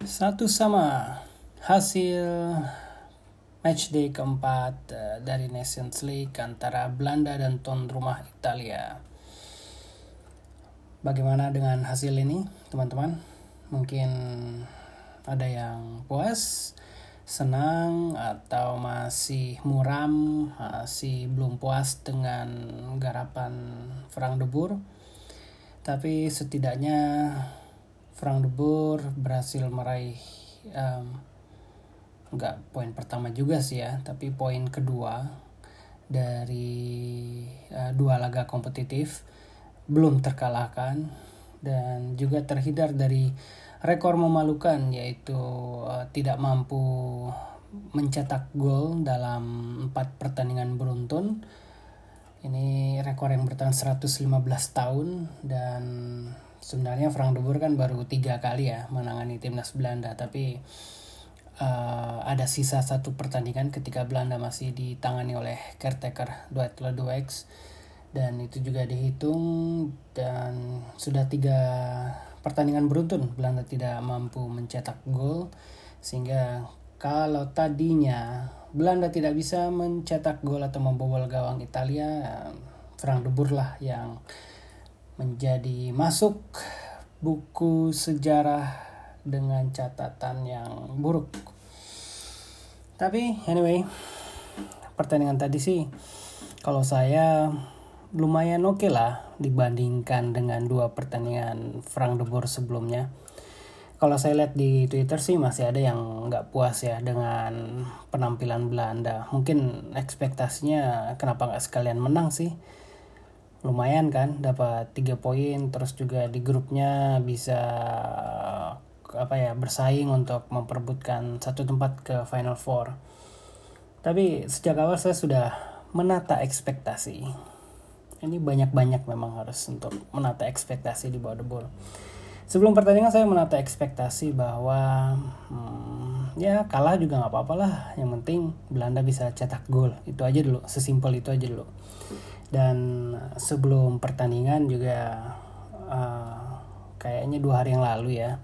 Satu sama hasil matchday keempat uh, dari Nations League antara Belanda dan tuan rumah Italia. Bagaimana dengan hasil ini, teman-teman? Mungkin ada yang puas, senang, atau masih muram, masih belum puas dengan garapan Frank de Boer. Tapi setidaknya Frank de Boer berhasil meraih um, nggak poin pertama juga sih ya tapi poin kedua dari uh, dua laga kompetitif belum terkalahkan dan juga terhindar dari rekor memalukan yaitu uh, tidak mampu mencetak gol dalam empat pertandingan beruntun. Ini rekor yang bertahan 115 tahun dan sebenarnya Frank de Boer kan baru tiga kali ya menangani timnas Belanda tapi uh, ada sisa satu pertandingan ketika Belanda masih ditangani oleh caretaker Dwight Ledewex dan itu juga dihitung dan sudah tiga pertandingan beruntun Belanda tidak mampu mencetak gol sehingga kalau tadinya Belanda tidak bisa mencetak gol atau membobol gawang Italia Frank de Boer lah yang menjadi masuk buku sejarah dengan catatan yang buruk. Tapi anyway, pertandingan tadi sih kalau saya lumayan oke okay lah dibandingkan dengan dua pertandingan Frank de Boer sebelumnya. Kalau saya lihat di Twitter sih masih ada yang nggak puas ya dengan penampilan Belanda. Mungkin ekspektasinya kenapa nggak sekalian menang sih? Lumayan kan, dapat tiga poin, terus juga di grupnya bisa apa ya bersaing untuk memperebutkan satu tempat ke Final Four. Tapi sejak awal saya sudah menata ekspektasi. Ini banyak-banyak memang harus untuk menata ekspektasi di bawah debol. Sebelum pertandingan saya menata ekspektasi bahwa hmm, ya kalah juga nggak apa-apa lah. Yang penting Belanda bisa cetak gol. Itu aja dulu, sesimpel itu aja dulu. Dan sebelum pertandingan juga uh, kayaknya dua hari yang lalu ya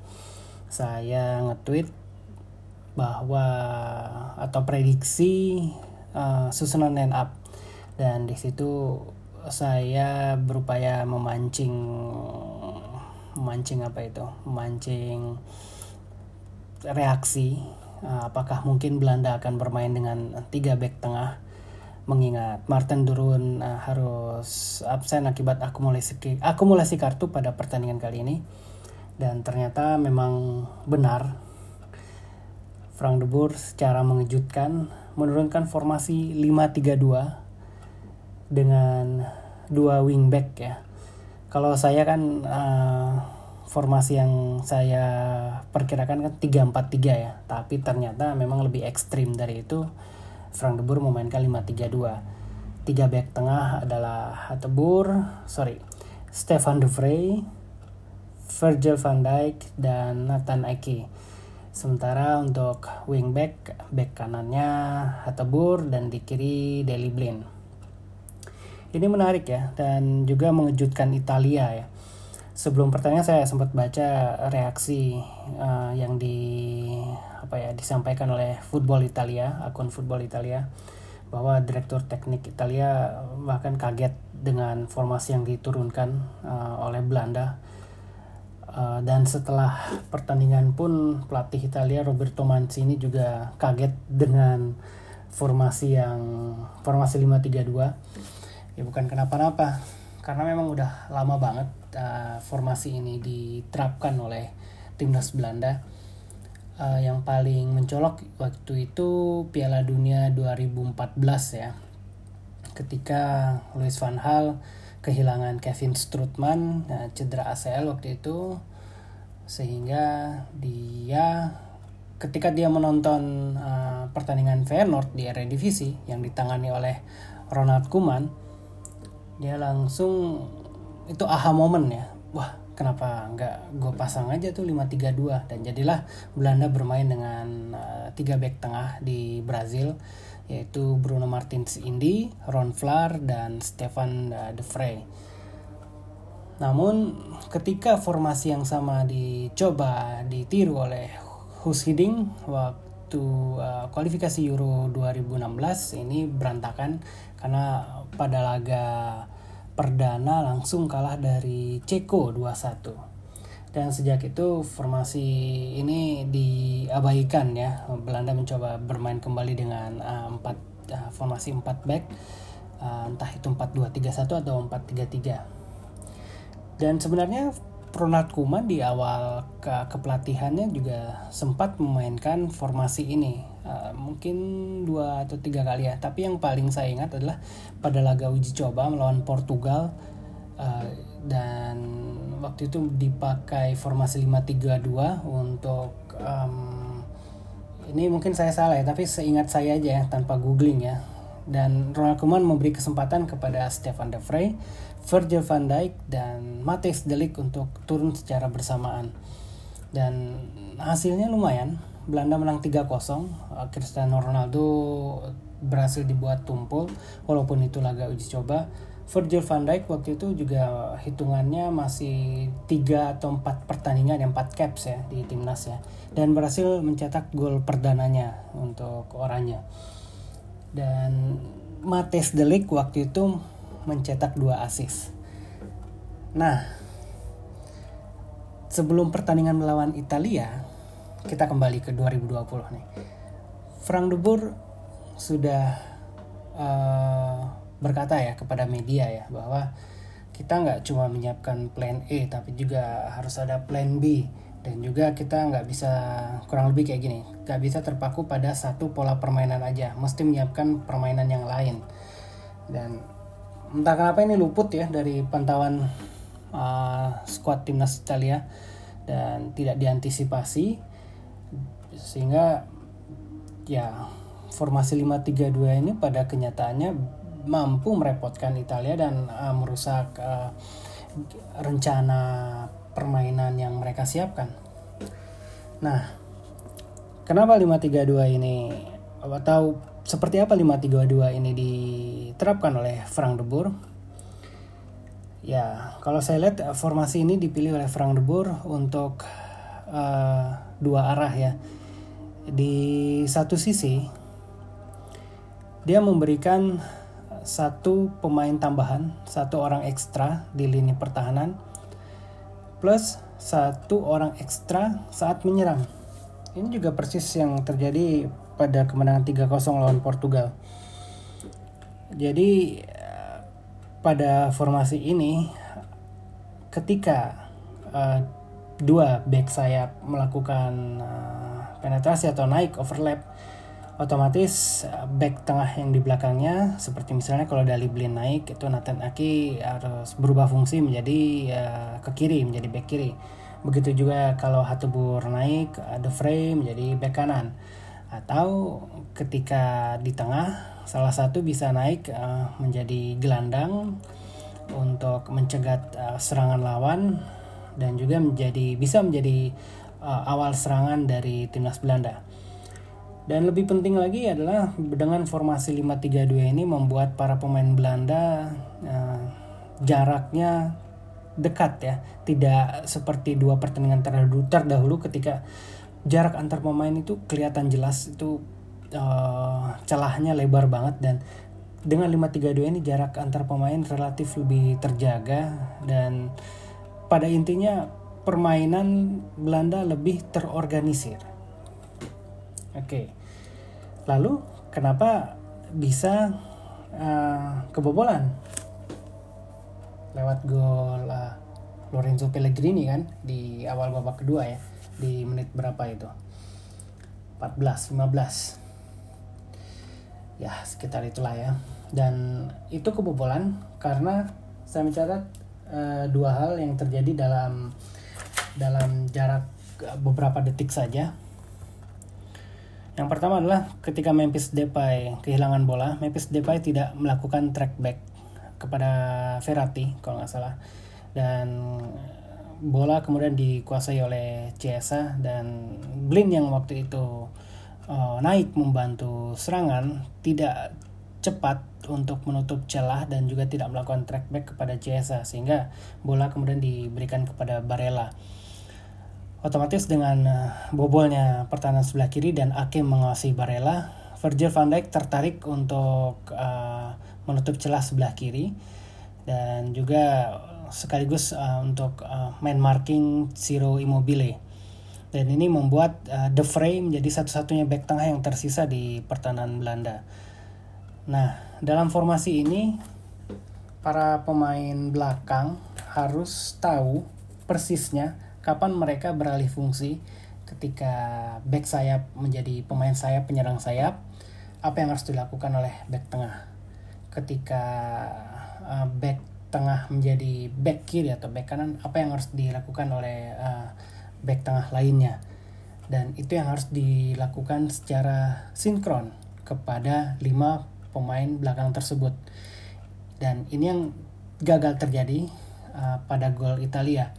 saya nge-tweet bahwa atau prediksi uh, susunan line up. Dan di situ saya berupaya memancing memancing apa itu? Memancing reaksi uh, apakah mungkin Belanda akan bermain dengan tiga back tengah mengingat Martin Durun uh, harus absen akibat akumulasi akumulasi kartu pada pertandingan kali ini dan ternyata memang benar Frank de Boer secara mengejutkan menurunkan formasi 5-3-2 dengan dua wingback ya. Kalau saya kan uh, formasi yang saya perkirakan kan 3-4-3 ya, tapi ternyata memang lebih ekstrim dari itu. Frank de Boer memainkan 5-3-2. Tiga back tengah adalah Hateboer, sorry, Stefan de Vrij, Virgil van Dijk dan Nathan Ake. Sementara untuk wingback, back kanannya Hatebur dan di kiri Deli Blind. Ini menarik ya dan juga mengejutkan Italia ya. Sebelum pertanyaan saya sempat baca reaksi uh, yang di apa ya disampaikan oleh Football Italia, akun Football Italia bahwa direktur teknik Italia bahkan kaget dengan formasi yang diturunkan uh, oleh Belanda. Uh, dan setelah pertandingan pun pelatih Italia Roberto Mancini juga kaget dengan formasi yang formasi 5-3-2 ya bukan kenapa-napa karena memang udah lama banget uh, formasi ini diterapkan oleh timnas Belanda uh, yang paling mencolok waktu itu Piala Dunia 2014 ya. Ketika Luis van Gaal kehilangan Kevin Strootman nah, cedera ACL waktu itu sehingga dia ketika dia menonton uh, pertandingan Feyenoord di Eredivisie yang ditangani oleh Ronald Koeman dia langsung itu aha moment ya. Wah kenapa nggak gue pasang aja tuh 5-3-2 dan jadilah Belanda bermain dengan uh, tiga back tengah di Brazil yaitu Bruno Martins Indi, Ron Vlaar, dan Stefan uh, De Vrij. Namun ketika formasi yang sama dicoba ditiru oleh Hus Hiding waktu uh, kualifikasi Euro 2016 ini berantakan karena pada laga perdana langsung kalah dari Ceko 2-1. Dan sejak itu formasi ini diabaikan ya. Belanda mencoba bermain kembali dengan uh, 4 uh, formasi 4 back uh, entah itu 4-2-3-1 atau 4-3-3. Dan sebenarnya Ronald Koeman di awal ke kepelatihannya juga sempat memainkan formasi ini. Uh, mungkin dua atau tiga kali ya. Tapi yang paling saya ingat adalah pada laga uji coba melawan Portugal uh, dan waktu itu dipakai formasi 5-3-2 untuk um, ini mungkin saya salah ya tapi seingat saya aja ya tanpa googling ya dan Ronald Koeman memberi kesempatan kepada Stefan de Vrij Virgil van Dijk dan Matthijs de Ligt untuk turun secara bersamaan. Dan hasilnya lumayan. Belanda menang 3-0. Cristiano Ronaldo berhasil dibuat tumpul walaupun itu laga uji coba. Virgil van Dijk waktu itu juga hitungannya masih 3 atau 4 pertandingan, 4 caps ya di timnas ya. Dan berhasil mencetak gol perdananya untuk orangnya. Dan Matthijs de Ligt waktu itu mencetak dua assist. Nah, sebelum pertandingan melawan Italia, kita kembali ke 2020 nih. Frank de Boer sudah uh, berkata ya kepada media ya bahwa kita nggak cuma menyiapkan plan A tapi juga harus ada plan B dan juga kita nggak bisa kurang lebih kayak gini nggak bisa terpaku pada satu pola permainan aja. Mesti menyiapkan permainan yang lain. Dan entah kenapa ini luput ya dari pantauan uh, skuad timnas Italia dan tidak diantisipasi. Sehingga ya formasi 5-3-2 ini pada kenyataannya mampu merepotkan Italia dan uh, merusak uh, rencana permainan yang mereka siapkan. Nah, kenapa 5-3-2 ini atau seperti apa 532 ini diterapkan oleh Frank de Boer? Ya, kalau saya lihat formasi ini dipilih oleh Frank de Boer untuk uh, dua arah ya. Di satu sisi dia memberikan satu pemain tambahan, satu orang ekstra di lini pertahanan plus satu orang ekstra saat menyerang. Ini juga persis yang terjadi pada kemenangan 3-0 lawan Portugal. Jadi pada formasi ini ketika uh, dua back sayap melakukan uh, penetrasi atau naik overlap otomatis back tengah yang di belakangnya seperti misalnya kalau Dali Blin naik itu Nathan Aki harus berubah fungsi menjadi uh, ke kiri menjadi back kiri begitu juga kalau Hatebur naik The Frame menjadi back kanan atau ketika di tengah salah satu bisa naik uh, menjadi gelandang untuk mencegat uh, serangan lawan dan juga menjadi bisa menjadi uh, awal serangan dari timnas Belanda. Dan lebih penting lagi adalah dengan formasi 5-3-2 ini membuat para pemain Belanda uh, jaraknya dekat ya, tidak seperti dua pertandingan terdahulu, terdahulu ketika jarak antar pemain itu kelihatan jelas itu uh, celahnya lebar banget. Dan dengan 5-3-2 ini jarak antar pemain relatif lebih terjaga. Dan pada intinya permainan Belanda lebih terorganisir. Oke. Lalu kenapa bisa uh, kebobolan? Lewat gol uh, Lorenzo Pellegrini kan di awal babak kedua ya di menit berapa itu 14 15 ya sekitar itulah ya dan itu kebobolan karena saya mencatat uh, dua hal yang terjadi dalam dalam jarak beberapa detik saja yang pertama adalah ketika Memphis Depay kehilangan bola, Memphis Depay tidak melakukan track back kepada Verratti kalau nggak salah dan bola kemudian dikuasai oleh Ciesa dan Blin yang waktu itu uh, naik membantu serangan tidak cepat untuk menutup celah dan juga tidak melakukan track back kepada Ciesa sehingga bola kemudian diberikan kepada Barella. Otomatis dengan uh, bobolnya pertahanan sebelah kiri dan Ake mengawasi Barella, Virgil van Dijk tertarik untuk uh, menutup celah sebelah kiri dan juga sekaligus uh, untuk uh, man marking Ciro Immobile. Dan ini membuat uh, De Vrij menjadi satu-satunya back tengah yang tersisa di pertahanan Belanda. Nah, dalam formasi ini para pemain belakang harus tahu persisnya kapan mereka beralih fungsi ketika back sayap menjadi pemain sayap penyerang sayap apa yang harus dilakukan oleh back tengah? Ketika uh, back tengah menjadi back kiri atau back kanan apa yang harus dilakukan oleh uh, back tengah lainnya? Dan itu yang harus dilakukan secara sinkron kepada lima pemain belakang tersebut. Dan ini yang gagal terjadi uh, pada gol Italia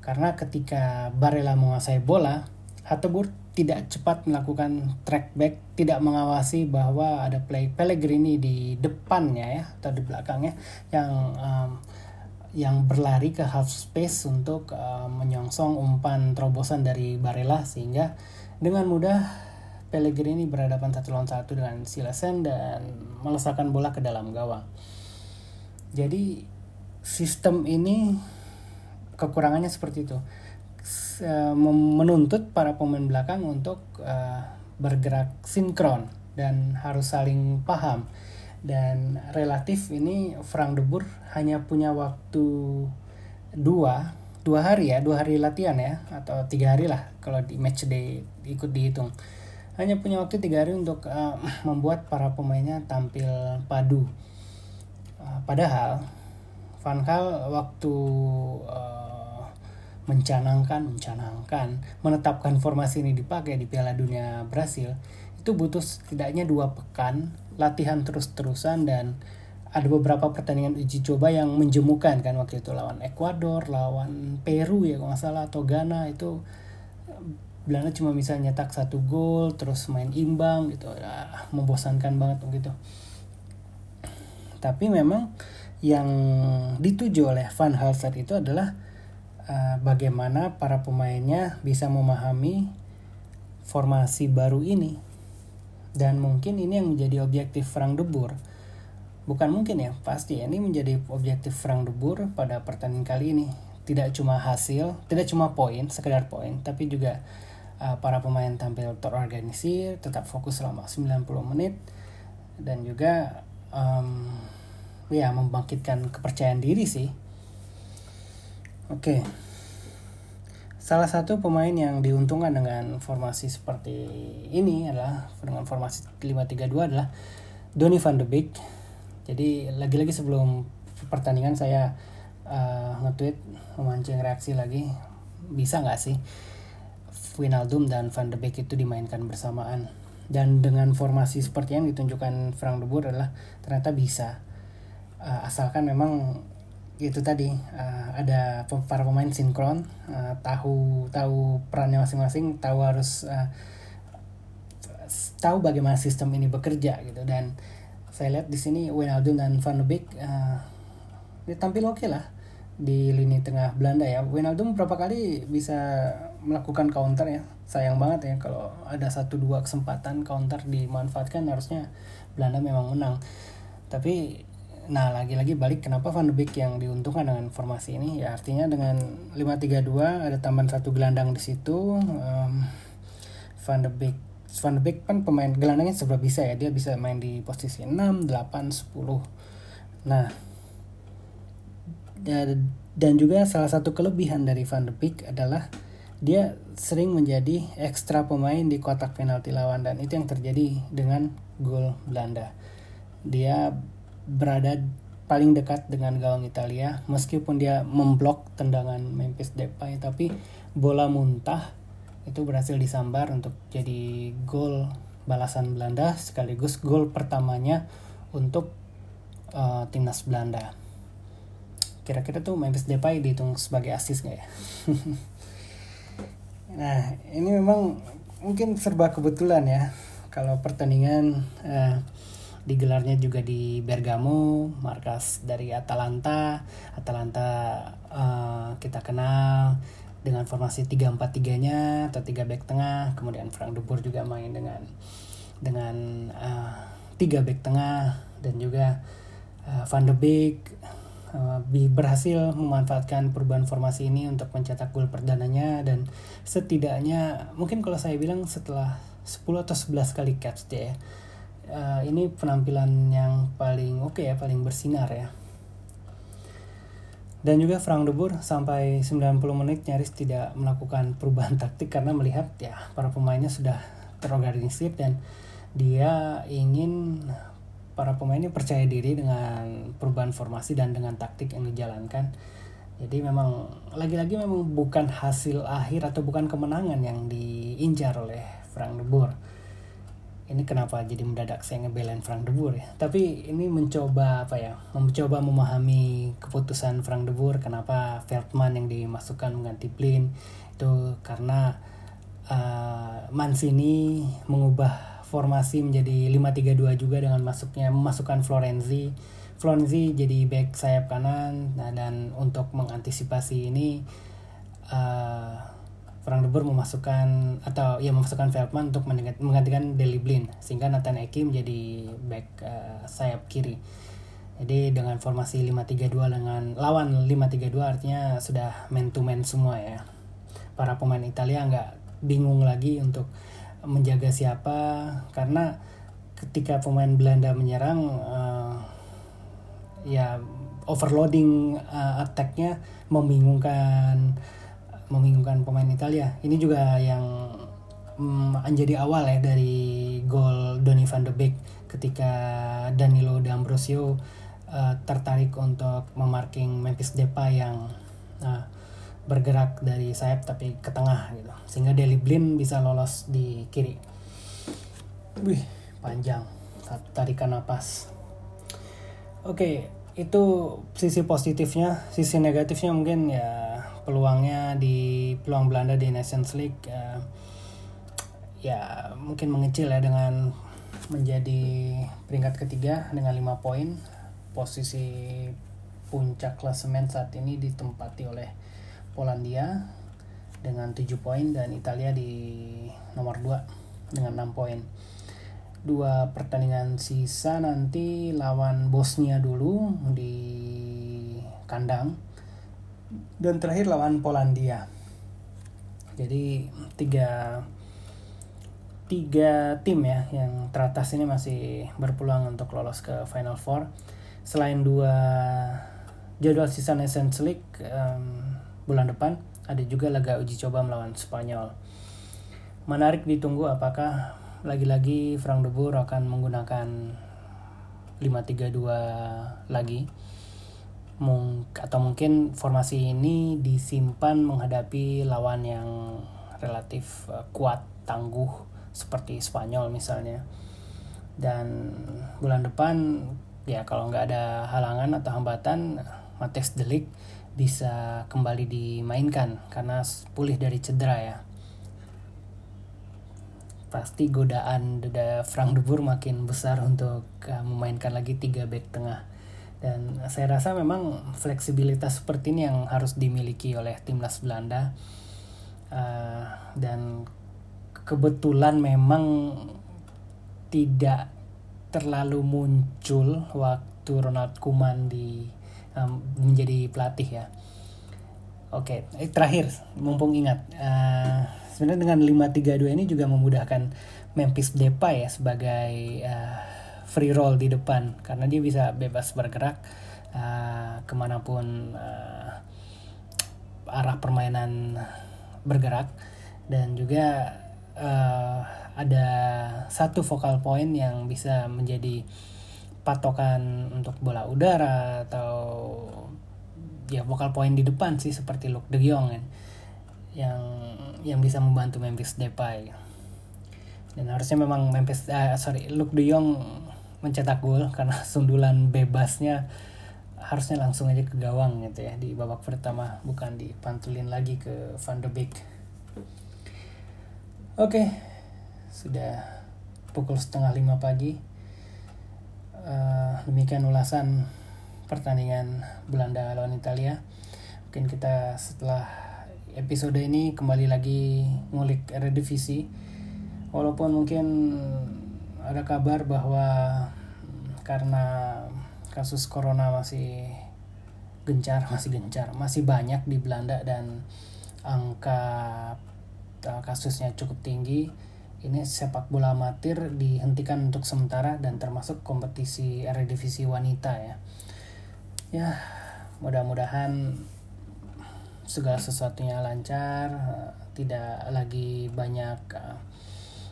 karena ketika Barella menguasai bola Hatebur tidak cepat melakukan track back, tidak mengawasi bahwa ada play Pellegrini di depannya ya atau di belakangnya yang um, yang berlari ke half space untuk um, menyongsong umpan terobosan dari Barella sehingga dengan mudah Pellegrini berhadapan satu lawan satu dengan Silasen dan melesakkan bola ke dalam gawang. Jadi sistem ini kekurangannya seperti itu. Uh, menuntut para pemain belakang untuk uh, bergerak sinkron dan harus saling paham. Dan relatif ini Frank de Boer hanya punya waktu dua dua hari ya dua hari latihan ya atau tiga hari lah kalau di match day ikut dihitung. Hanya punya waktu tiga hari untuk uh, membuat para pemainnya tampil padu. Uh, padahal Van Gaal waktu uh, mencanangkan mencanangkan menetapkan formasi ini dipakai di Piala Dunia Brasil itu butuh setidaknya dua pekan latihan terus-terusan dan ada beberapa pertandingan uji coba yang menjemukan kan waktu itu lawan Ekuador, lawan Peru ya kalau nggak salah atau Ghana itu Belanda cuma bisa nyetak satu gol terus main imbang gitu ya, membosankan banget begitu. Tapi memang yang dituju oleh Van Hal itu adalah uh, bagaimana para pemainnya bisa memahami formasi baru ini? Dan mungkin ini yang menjadi objektif Frank de Boer. Bukan mungkin ya pasti ya, ini menjadi objektif Frank de Boer pada pertandingan kali ini. Tidak cuma hasil tidak cuma poin sekedar poin tapi juga uh, para pemain tampil terorganisir tetap fokus selama 90 menit dan juga um, ya membangkitkan kepercayaan diri sih Oke. Salah satu pemain yang diuntungkan dengan formasi seperti ini adalah dengan formasi 532 adalah Donny van de Beek. Jadi lagi-lagi sebelum pertandingan saya uh, nge-tweet memancing reaksi lagi. Bisa nggak sih Wijnaldum dan Van de Beek itu dimainkan bersamaan? Dan dengan formasi seperti yang ditunjukkan Frank de Boer adalah ternyata bisa. Uh, asalkan memang itu tadi uh, ada para pemain sinkron uh, tahu tahu perannya masing-masing tahu harus uh, tahu bagaimana sistem ini bekerja gitu. Dan saya lihat di sini Wijnaldum dan Van de Beek uh, tampil oke okay lah di lini tengah Belanda ya. Wijnaldum berapa kali bisa melakukan counter ya? Sayang banget ya kalau ada satu dua kesempatan counter dimanfaatkan harusnya Belanda memang menang. Tapi Nah, lagi-lagi balik kenapa Van de Beek yang diuntungkan dengan formasi ini? Ya artinya dengan 5-3-2 ada tambahan satu gelandang di situ. Um, Van de Beek Van de Beek kan pemain gelandangnya serba bisa ya. Dia bisa main di posisi 6, 8, 10. Nah, dan juga salah satu kelebihan dari Van de Beek adalah dia sering menjadi ekstra pemain di kotak penalti lawan dan itu yang terjadi dengan gol Belanda. Dia berada paling dekat dengan gawang Italia meskipun dia memblok tendangan Memphis Depay tapi bola muntah itu berhasil disambar untuk jadi gol balasan Belanda sekaligus gol pertamanya untuk uh, timnas Belanda. Kira-kira tuh Memphis Depay dihitung sebagai asis gak ya? nah ini memang mungkin serba kebetulan ya kalau pertandingan uh, digelarnya juga di Bergamo, markas dari Atalanta. Atalanta uh, kita kenal dengan formasi 3-4-3-nya atau 3 back tengah, kemudian Frank de Boer juga main dengan dengan uh, 3 back tengah. Dan juga uh, Van de Beek uh, berhasil memanfaatkan perubahan formasi ini untuk mencetak gol perdananya. Dan setidaknya mungkin kalau saya bilang setelah 10 atau 11 kali caps dia ya, uh, ini penampilan yang paling oke okay ya, paling bersinar ya dan juga Frank de Boer sampai 90 menit nyaris tidak melakukan perubahan taktik karena melihat ya para pemainnya sudah terorganisir dan dia ingin para pemainnya percaya diri dengan perubahan formasi dan dengan taktik yang dijalankan. Jadi memang lagi-lagi memang bukan hasil akhir atau bukan kemenangan yang diincar oleh Frank de Boer ini kenapa jadi mendadak saya ngebelain Frank de Boer ya? Tapi ini mencoba apa ya? Mencoba memahami keputusan Frank de Boer kenapa Feldman yang dimasukkan mengganti Blin itu karena uh, Mancini mengubah formasi menjadi 5-3-2 juga dengan masuknya memasukkan Florenzi. Florenzi jadi back sayap kanan nah dan untuk mengantisipasi ini uh, Frank de memasukkan atau ya memasukkan Feldman untuk menggantikan Deli Blin sehingga Nathan Eki menjadi back uh, sayap kiri. Jadi dengan formasi 5-3-2 dengan lawan 5-3-2 artinya sudah man to man semua ya. Para pemain Italia nggak bingung lagi untuk menjaga siapa karena ketika pemain Belanda menyerang uh, ya overloading uh, attacknya membingungkan membingungkan pemain Italia. Ini juga yang mm, menjadi awal ya dari gol Donny van de Beek ketika Danilo D'Ambrosio uh, tertarik untuk memarking Memphis Depay yang uh, bergerak dari sayap tapi ke tengah gitu. Sehingga Deli Blin bisa lolos di kiri. Wih, panjang. Tarikan napas. Oke, okay, itu sisi positifnya. Sisi negatifnya mungkin ya peluangnya di peluang Belanda di Nations League uh, ya mungkin mengecil ya dengan menjadi peringkat ketiga dengan lima poin posisi puncak klasemen saat ini ditempati oleh Polandia dengan 7 poin dan Italia di nomor 2 dengan 6 poin. Dua pertandingan sisa nanti lawan Bosnia dulu di kandang dan terakhir lawan Polandia. Jadi tiga tiga tim ya yang teratas ini masih berpeluang untuk lolos ke Final Four. Selain dua jadwal sisa Nations League um, bulan depan ada juga laga uji coba melawan Spanyol. Menarik ditunggu apakah lagi-lagi Frank de Boer akan menggunakan 5-3-2 lagi mung atau mungkin formasi ini disimpan menghadapi lawan yang relatif uh, kuat tangguh seperti Spanyol misalnya. Dan bulan depan ya kalau nggak ada halangan atau hambatan Mates Delik bisa kembali dimainkan karena pulih dari cedera ya. Pasti godaan Frank de makin besar untuk uh, memainkan lagi tiga back tengah dan saya rasa memang fleksibilitas seperti ini yang harus dimiliki oleh timnas Belanda uh, dan kebetulan memang tidak terlalu muncul waktu Ronald Koeman di um, menjadi pelatih ya. Oke, okay. eh, terakhir mumpung ingat uh, sebenarnya dengan 532 ini juga memudahkan Memphis Depay ya sebagai uh, free roll di depan. Karena dia bisa bebas bergerak uh, ke mana pun uh, arah permainan bergerak. Dan juga uh, ada satu focal point yang bisa menjadi patokan untuk bola udara atau ya focal point di depan sih seperti Luke De Jong kan. Yang yang bisa membantu Memphis Depay. Dan harusnya memang Memphis uh, sorry Luke De Jong mencetak gol karena sundulan bebasnya harusnya langsung aja ke gawang gitu ya di babak pertama bukan dipantulin lagi ke Van de Beek. Oke, sudah pukul setengah lima pagi. Uh, demikian ulasan pertandingan Belanda lawan Italia. Mungkin kita setelah episode ini kembali lagi ngulik Eredivisie. Walaupun mungkin ada kabar bahwa karena kasus corona masih gencar, masih gencar, masih banyak di Belanda dan angka uh, kasusnya cukup tinggi. Ini sepak bola amatir dihentikan untuk sementara dan termasuk kompetisi Eredivisie wanita ya. Ya, mudah-mudahan segala sesuatunya lancar eh, tidak lagi banyak uh,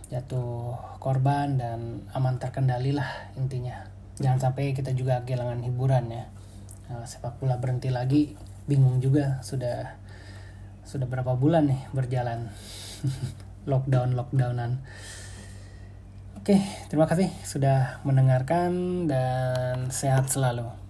jatuh korban dan aman terkendali lah intinya. Jangan sampai kita juga kehilangan hiburan ya. Uh, sepak bola berhenti lagi bingung juga sudah sudah berapa bulan nih berjalan. Lockdown lockdownan. Oke terima kasih sudah mendengarkan dan sehat selalu